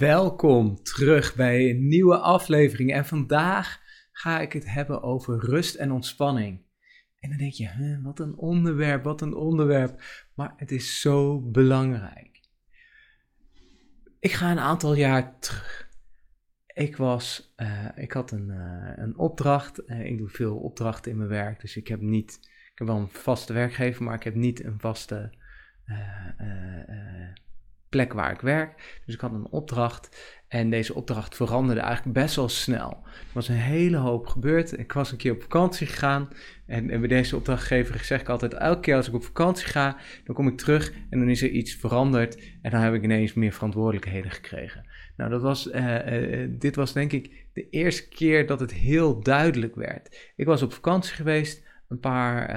Welkom terug bij een nieuwe aflevering. En vandaag ga ik het hebben over rust en ontspanning. En dan denk je, wat een onderwerp, wat een onderwerp. Maar het is zo belangrijk. Ik ga een aantal jaar terug. Ik was, uh, ik had een, uh, een opdracht. Uh, ik doe veel opdrachten in mijn werk, dus ik heb niet, ik heb wel een vaste werkgever, maar ik heb niet een vaste plek waar ik werk. Dus ik had een opdracht en deze opdracht veranderde eigenlijk best wel snel. Er was een hele hoop gebeurd. Ik was een keer op vakantie gegaan en, bij deze opdrachtgever zeg ik altijd, elke keer als ik op vakantie ga, dan kom ik terug en dan is er iets veranderd en dan heb ik ineens meer verantwoordelijkheden gekregen. Nou, dat was, uh, uh, dit was denk ik de eerste keer dat het heel duidelijk werd. Ik was op vakantie geweest, een paar,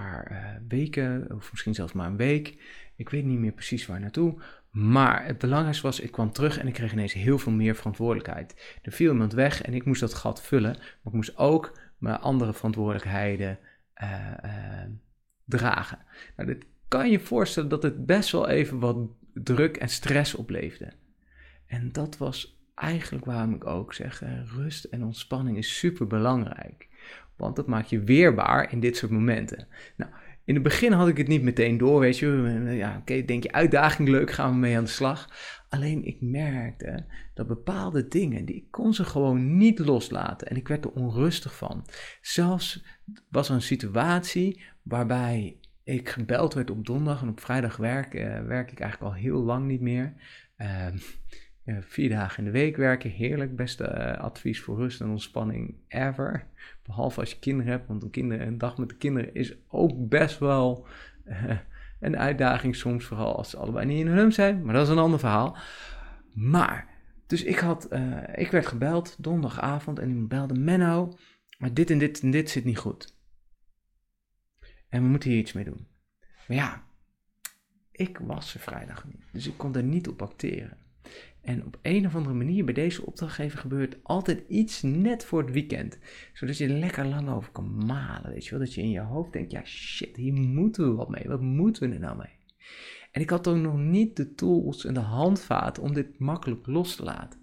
paar weken, of misschien zelfs maar een week. Ik weet niet meer precies waar naartoe. Maar het belangrijkste was, ik kwam terug en ik kreeg ineens heel veel meer verantwoordelijkheid. Er viel iemand weg en ik moest dat gat vullen. Maar ik moest ook mijn andere verantwoordelijkheden uh, uh, dragen. Nou, dit kan je voorstellen dat het best wel even wat druk en stress opleverde. En dat was eigenlijk waarom ik ook zeg, rust en ontspanning is super belangrijk. Want dat maakt je weerbaar in dit soort momenten. Nou, in het begin had ik het niet meteen door, weet je. Ja, oké, denk je uitdaging leuk, gaan we mee aan de slag. Alleen ik merkte dat bepaalde dingen, die ik kon ze gewoon niet loslaten. En ik werd er onrustig van. Zelfs was er een situatie waarbij ik gebeld werd op donderdag en op vrijdag werk, uh, werk ik eigenlijk al heel lang niet meer. Uh, vier dagen in de week werken, heerlijk. Beste uh, advies voor rust en ontspanning ever. Behalve als je kinderen hebt, want een, dag met de kinderen is ook best wel uh, een uitdaging soms. Vooral als ze allebei niet in hun hum zijn, maar dat is een ander verhaal. Maar, dus ik, had, uh, ik werd gebeld donderdagavond en iemand belde Menno, maar dit en dit en dit zit niet goed. En we moeten hier iets mee doen. Maar ja, ik was er vrijdag niet, dus ik kon er niet op acteren. En op een of andere manier bij deze opdrachtgever gebeurt altijd iets net voor het weekend. Zodat je er lekker lang over kan malen. Weet je wel? Dat je in je hoofd denkt: ja, shit, hier moeten we wat mee. Wat moeten we er nou mee? En ik had ook nog niet de tools en de handvaten om dit makkelijk los te laten.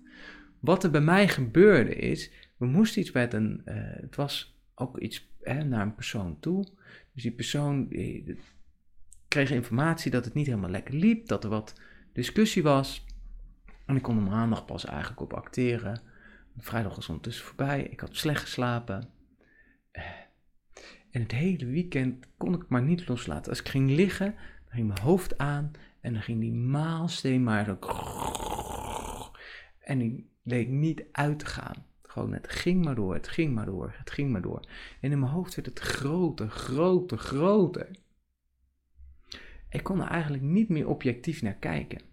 Wat er bij mij gebeurde is: we moesten iets met een. Uh, het was ook iets hè, naar een persoon toe. Dus die persoon kreeg informatie dat het niet helemaal lekker liep. Dat er wat discussie was. En ik kon er maandag pas eigenlijk op acteren. Vrijdag was ondertussen voorbij. Ik had slecht geslapen. En het hele weekend kon ik maar niet loslaten. Als ik ging liggen, dan ging mijn hoofd aan. En dan ging die maalsteen maar zo... En die leek niet uit te gaan. Gewoon, het ging maar door, het ging maar door, het ging maar door. En in mijn hoofd werd het groter, groter, groter. Ik kon er eigenlijk niet meer objectief naar kijken.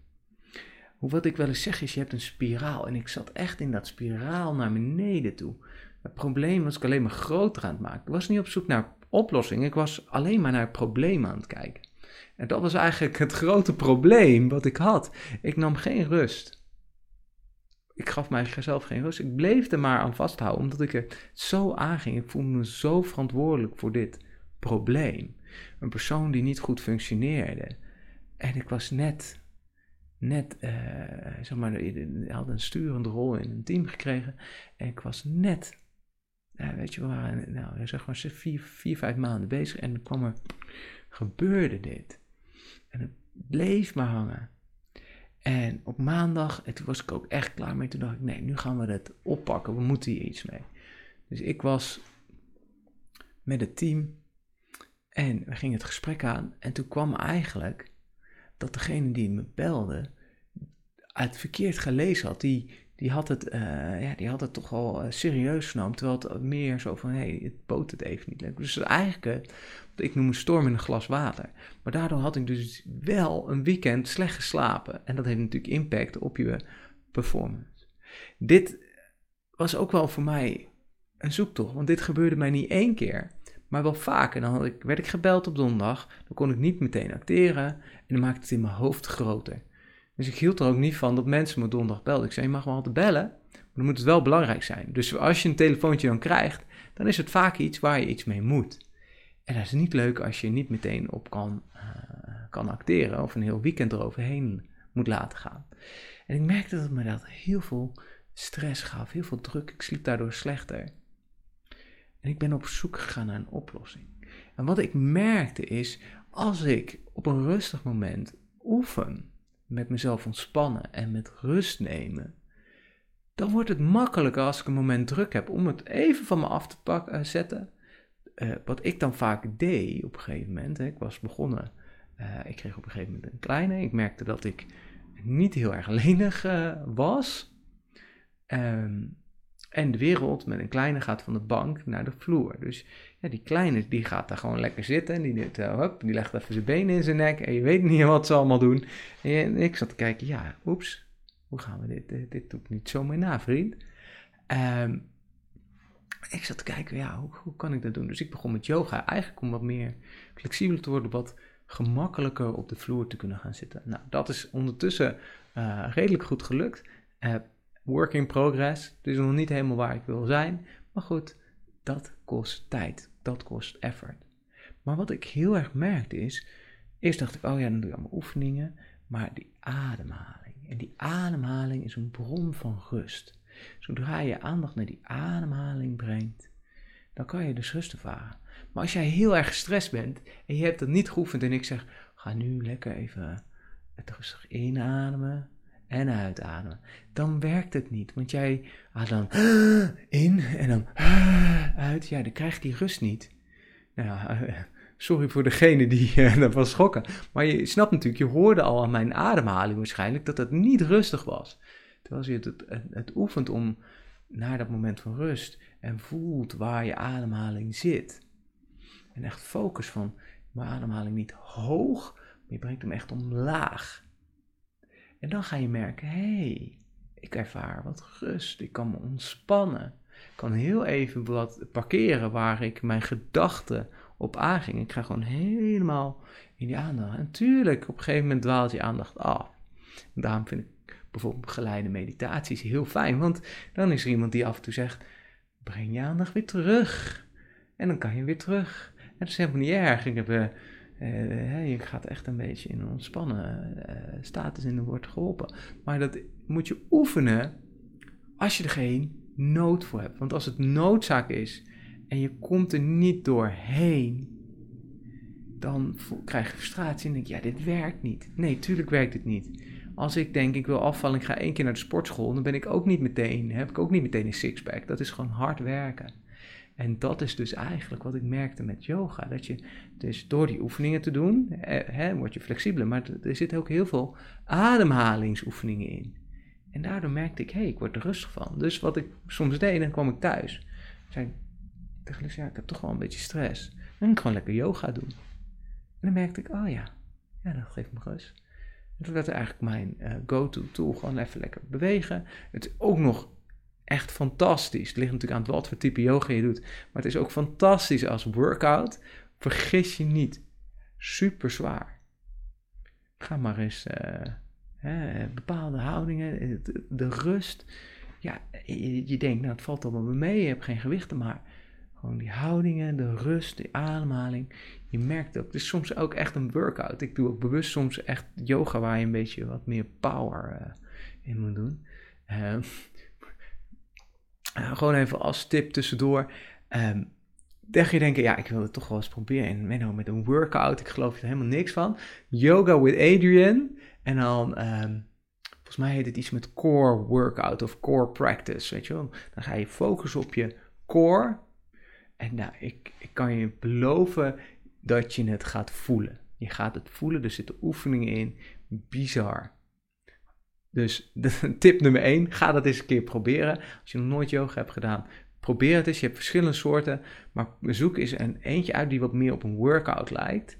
Wat ik wel eens zeg is, je hebt een spiraal. En ik zat echt in dat spiraal naar beneden toe. Het probleem was ik alleen maar groter aan het maken. Ik was niet op zoek naar oplossingen. Ik was alleen maar naar het probleem aan het kijken. En dat was eigenlijk het grote probleem wat ik had. Ik nam geen rust. Ik gaf mijzelf geen rust. Ik bleef er maar aan vasthouden, omdat ik er zo aanging. Ik voelde me zo verantwoordelijk voor dit probleem. Een persoon die niet goed functioneerde. En ik was net net, uh, zeg maar, had een sturende rol in een team gekregen. En ik was net, weet je, we waren nou, zeg maar vier, vier, vijf maanden bezig en dan kwam er, gebeurde dit. En het bleef maar hangen. En op maandag, en toen was ik ook echt klaar mee, toen dacht ik, nee, nu gaan we het oppakken, we moeten hier iets mee. Dus ik was met het team en we gingen het gesprek aan en toen kwam eigenlijk dat degene die me belde het verkeerd gelezen had. Die, die, had, het, uh, ja, die had het toch al uh, serieus genomen. Terwijl het meer zo van, hé, hey, het boot het even niet lekker. Dus eigenlijk, uh, ik noem een storm in een glas water. Maar daardoor had ik dus wel een weekend slecht geslapen. En dat heeft natuurlijk impact op je performance. Dit was ook wel voor mij een zoektocht. Want dit gebeurde mij niet één keer maar wel vaker. Dan had ik, werd ik gebeld op donderdag, dan kon ik niet meteen acteren en dan maakte het in mijn hoofd groter. Dus ik hield er ook niet van dat mensen me donderdag belden. Ik zei, je mag wel altijd bellen, maar dan moet het wel belangrijk zijn. Dus als je een telefoontje dan krijgt, dan is het vaak iets waar je iets mee moet. En dat is niet leuk als je niet meteen op kan, uh, kan acteren of een heel weekend eroverheen moet laten gaan. En ik merkte dat me dat heel veel stress gaf, heel veel druk. Ik sliep daardoor slechter. En ik ben op zoek gegaan naar een oplossing. En wat ik merkte is, als ik op een rustig moment oefen, met mezelf ontspannen en met rust nemen, dan wordt het makkelijker als ik een moment druk heb om het even van me af te pakken, uh, zetten. Uh, wat ik dan vaak deed op een gegeven moment, hè, ik was begonnen, uh, ik kreeg op een gegeven moment een kleine, ik merkte dat ik niet heel erg lenig was. Um, en de wereld met een kleine gaat van de bank naar de vloer. Dus ja, die kleine die gaat daar gewoon lekker zitten. En die, uh, die legt even zijn benen in zijn nek. En je weet niet wat ze allemaal doen. En ik zat te kijken, ja, oeps. Hoe gaan we dit? Dit, doet niet zo mee na, vriend. Um, ik zat te kijken, ja, hoe, kan ik dat doen? Dus ik begon met yoga. Eigenlijk om wat meer flexibel te worden. Wat gemakkelijker op de vloer te kunnen gaan zitten. Nou, dat is ondertussen uh, redelijk goed gelukt. Uh, work in progress. Is nog niet helemaal waar ik wil zijn. Maar goed, dat kost tijd. Dat kost effort. Maar wat ik heel erg merkte is, eerst dacht ik, oh ja, dan doe je allemaal oefeningen. Maar die ademhaling. En die ademhaling is een bron van rust. Zodra je aandacht naar die ademhaling brengt, dan kan je dus rustig varen. Maar als jij heel erg gestrest bent en je hebt dat niet geoefend en ik zeg, ga nu lekker even het rustig inademen en uitademen. Dan werkt het niet, want jij gaat dan in en dan uit. Ja, dan krijg je die rust niet. Nou sorry voor degene die uh, dat was schokken. Maar je snapt natuurlijk, je hoorde al aan mijn ademhaling waarschijnlijk dat het niet rustig was. Terwijl je het, het, het oefent om naar dat moment van rust en voelt waar je ademhaling zit. En echt focus van mijn ademhaling niet hoog, maar je brengt hem echt omlaag. En dan ga je merken, hé, hey, ik ervaar wat rust, ik kan me ontspannen. Ik kan heel even wat parkeren waar ik mijn gedachten op aanging. Ik ga gewoon helemaal in die aandacht. En natuurlijk, op een gegeven moment dwaalt je aandacht af. Daarom vind ik bijvoorbeeld geleide meditaties heel fijn, want dan is er iemand die af en toe zegt, breng je aandacht weer terug. En dan kan je weer terug. En dat is helemaal niet erg. Ik heb... Uh, je gaat echt een beetje in een ontspannen uh, status in wordt geholpen. Maar dat moet je oefenen als je er geen nood voor hebt. Want als het noodzaak is en je komt er niet doorheen, dan krijg je frustratie en denk je, ja, dit werkt niet. Nee, tuurlijk werkt het niet. Als ik denk, ik wil afvallen, ik ga één keer naar de sportschool, dan ben ik ook niet meteen, heb ik ook niet meteen een sixpack. Dat is gewoon hard werken. En dat is dus eigenlijk wat ik merkte met yoga. Dat je dus door die oefeningen te doen, eh, hè, word je flexibeler. Maar er zitten ook heel veel ademhalingsoefeningen in. En daardoor merkte ik, hé, hey, ik word er rustig van. Dus wat ik soms deed, dan kwam ik thuis. Ik zei tegen ja, ik heb toch wel een beetje stress. Dan ging ik gewoon lekker yoga doen. En dan merkte ik, oh ja, ja dat geeft me rust. Dat werd eigenlijk mijn uh, go-to tool. Gewoon even lekker bewegen. Het is ook nog echt fantastisch. Het ligt natuurlijk aan wat voor type yoga je doet. Maar het is ook fantastisch als workout. Vergis je niet. Super zwaar. Ga maar eens uh, hè, bepaalde houdingen, de, rust. Ja, je, denkt, nou het valt allemaal mee, je hebt geen gewichten, maar gewoon die houdingen, de rust, de ademhaling. Je merkt ook, het is soms ook echt een workout. Ik doe ook bewust soms echt yoga waar je een beetje wat meer power uh, in moet doen. Uh, gewoon even als tip tussendoor. Um, je denken, ja, ik wil het toch wel eens proberen. En Menno met een workout, ik geloof er helemaal niks van. Yoga with Adrian. En dan, um, volgens mij heet het iets met core workout of core practice, weet je wel. Dan ga je focussen op je core. En nou, ik, ik kan je beloven dat je het gaat voelen. Je gaat het voelen, er zitten oefeningen in. Bizar. Dus tip nummer 1, ga dat eens een keer proberen. Als je nog nooit yoga hebt gedaan, probeer het eens. Je hebt verschillende soorten, maar zoek eens een eentje uit die wat meer op een workout lijkt.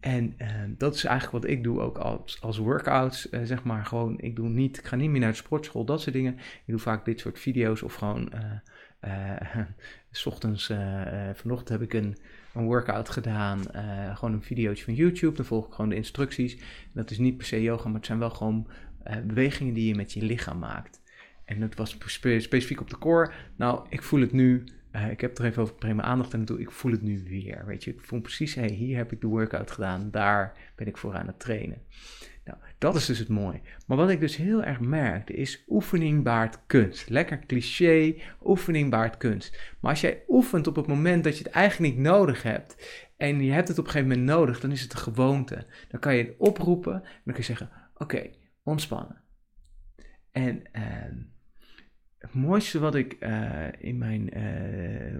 En uh, dat is eigenlijk wat ik doe ook als, als workouts, uh, zeg maar. Gewoon, ik doe niet, ik ga niet meer naar de sportschool, dat soort dingen. Ik doe vaak dit soort video's of gewoon, uh, s ochtends, vanochtend heb ik een, een workout gedaan, gewoon een videootje van YouTube. Dan volg ik gewoon de instructies. Dat is niet per se yoga, maar het zijn wel gewoon uh, bewegingen die je met je lichaam maakt. En dat was specifiek op de core. Nou, ik voel het nu. Uh, ik heb er even over mijn aandacht aan toe. Ik voel het nu weer. Weet je, ik voel precies, hey, hier heb ik de workout gedaan. Daar ben ik voor aan het trainen. Nou, dat is dus het mooie. Maar wat ik dus heel erg merkte is oefening baart kunst. Lekker cliché, oefening baart kunst. Maar als jij oefent op het moment dat je het eigenlijk niet nodig hebt en je hebt het op een gegeven moment nodig, dan is het een gewoonte. Dan kan je het oproepen en dan kun je zeggen, oké, ontspannen. En uh, het mooiste wat ik uh, in mijn, uh,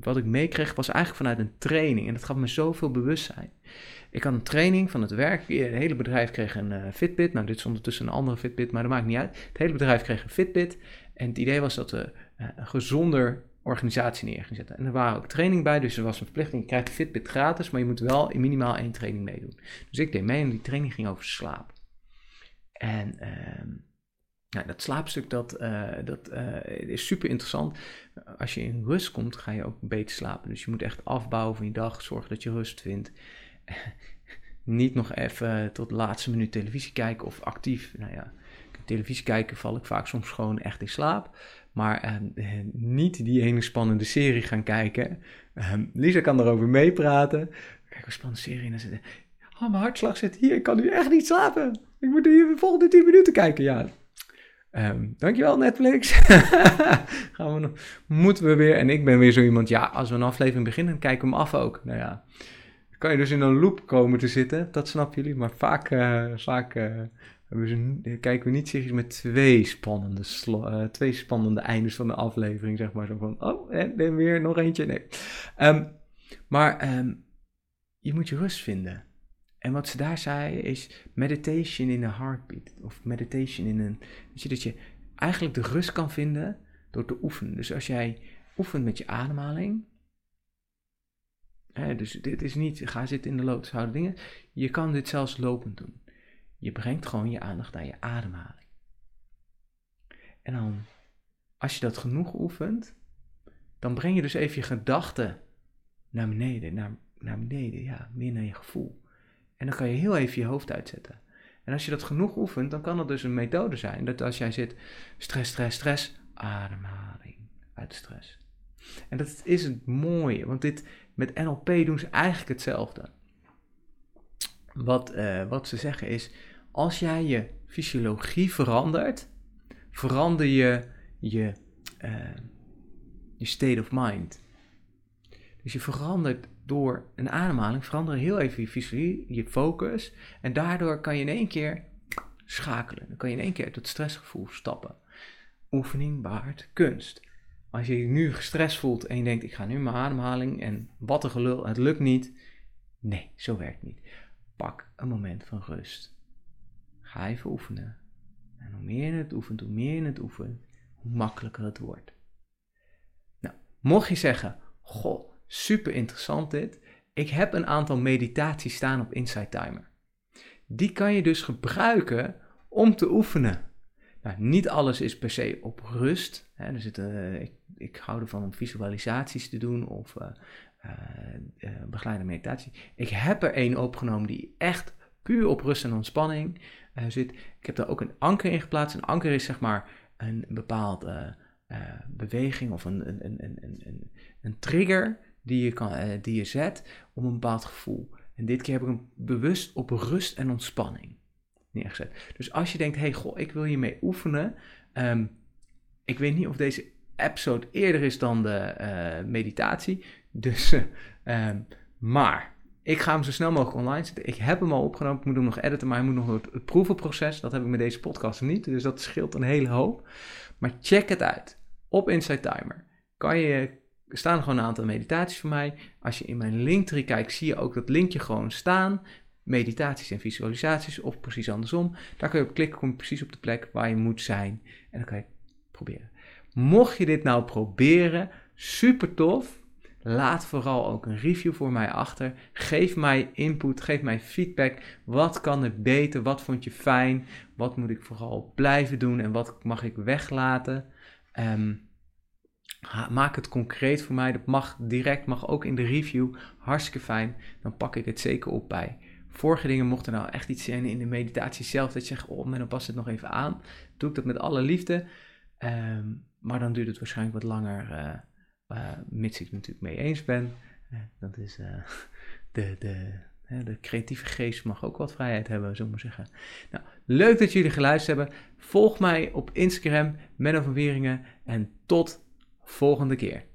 wat ik meekreeg, was eigenlijk vanuit een training. En dat gaf me zoveel bewustzijn. Ik had een training van het werk. Het hele bedrijf kreeg een Fitbit. Nou, dit is ondertussen een andere Fitbit, maar dat maakt niet uit. Het hele bedrijf kreeg een Fitbit. En het idee was dat we een gezonder organisatie neer zetten. En er waren ook training bij, dus er was een verplichting. Je krijgt Fitbit gratis, maar je moet wel in minimaal één training meedoen. Dus ik deed mee en die training ging over slaap. En uh, nou, dat slaapstuk dat, uh, dat uh, is super interessant. Als je in rust komt, ga je ook beter slapen. Dus je moet echt afbouwen van je dag, zorgen dat je rust vindt. Niet nog even tot de laatste minuut televisie kijken of actief. Nou ja, televisie kijken val ik vaak soms gewoon echt in slaap. Maar uh, niet die ene spannende serie gaan kijken. Lisa kan erover meepraten. Kijk, een spannende serie en dan zitten. Oh, mijn hartslag zit hier. Ik kan nu echt niet slapen. Ik moet de volgende 10 minuten kijken. Ja, Um, dankjewel Netflix. Gaan we nog, moeten we weer. En ik ben weer zo iemand, ja, als we een aflevering beginnen, dan kijken we hem af ook. Nou ja, kan je dus in een loop komen te zitten, dat snappen jullie. Maar vaak, uh, vaak we, kijken we niet serieus met twee spannende, uh, twee spannende eindes van de aflevering, zeg maar. Zo van, oh, en, weer nog eentje. Nee. Um, maar um, je moet je rust vinden. En wat ze daar zei is meditation in a heartbeat. Of meditation in een. Weet je, dat je eigenlijk de rust kan vinden door te oefenen. Dus als jij oefent met je ademhaling. Hè, dus dit is niet ga zitten in de lotus, houden dingen. Je kan dit zelfs lopend doen. Je brengt gewoon je aandacht naar je ademhaling. En dan, als je dat genoeg oefent, dan breng je dus even je gedachten naar beneden, naar, naar beneden, ja, meer naar je gevoel. En dan kan je heel even je hoofd uitzetten. En als je dat genoeg oefent, dan kan dat dus een methode zijn. Dat als jij zit, stress, stress, stress, ademhaling uit stress. En dat is het mooie, want dit, met NLP doen ze eigenlijk hetzelfde. Wat, uh, wat ze zeggen is, als jij je fysiologie verandert, verander je je, uh, je state of mind. Dus je verandert door een ademhaling, verander heel even je visie, je focus. En daardoor kan je in één keer schakelen. Dan kan je in één keer het stressgevoel stappen. Oefening baart kunst. Als je je nu gestrest voelt en je denkt, ik ga nu mijn ademhaling en wat een gelul, het lukt niet. Nee, zo werkt niet. Pak een moment van rust. Ga even oefenen. En hoe meer je het oefent, hoe meer je het oefent, hoe makkelijker het wordt. Nou, mocht je zeggen, goh, Super interessant dit. Ik heb een aantal meditaties staan op Insight Timer. Die kan je dus gebruiken om te oefenen. Nou, niet alles is per se op rust. Hè. Er zitten, ik, ik hou ervan om visualisaties te doen of uh, begeleide meditatie. Ik heb er één opgenomen die echt puur op rust en ontspanning zit. Ik heb daar ook een anker in geplaatst. Een anker is zeg maar een bepaald beweging of een, een, een, een, een, een trigger die je, kan, uh, die je zet om een bepaald gevoel. En dit keer heb ik hem bewust op rust en ontspanning neergezet. Dus als je denkt, hey goh, ik wil hiermee oefenen. Um, ik weet niet of deze episode eerder is dan de uh, meditatie. Dus, uh, maar ik ga hem zo snel mogelijk online zetten. Ik heb hem al opgenomen. Ik moet hem nog editen, maar hij moet nog het, het proevenproces. Dat heb ik met deze podcast niet. Dus dat scheelt een hele hoop. Maar check het uit. Op Insight Timer kan je er staan gewoon een aantal meditaties voor mij. Als je in mijn linktree kijkt, zie je ook dat linkje gewoon staan. Meditaties en visualisaties, of precies andersom. Daar kun je op klikken, kom je precies op de plek waar je moet zijn. En dan kan je proberen. Mocht je dit nou proberen, super tof. Laat vooral ook een review voor mij achter. Geef mij input, geef mij feedback. Wat kan er beter? Wat vond je fijn? Wat moet ik vooral blijven doen en wat mag ik weglaten? Um, Maak het concreet voor mij. Dat mag direct, mag ook in de review. Hartstikke fijn. Dan pak ik het zeker op bij. Vorige dingen mochten nou echt iets zijn in de meditatie zelf. Dat je zegt, oh, dan pas het nog even aan. Doe ik dat met alle liefde. Ehm, maar dan duurt het waarschijnlijk wat langer. Uh, uh, mits ik het natuurlijk mee eens ben. Uh, dat is de, de, De creatieve geest mag ook wat vrijheid hebben, zullen we maar zeggen. Nou, leuk dat jullie geluisterd hebben. Volg mij op Instagram, Menno van Wieringen. En tot volgende keer.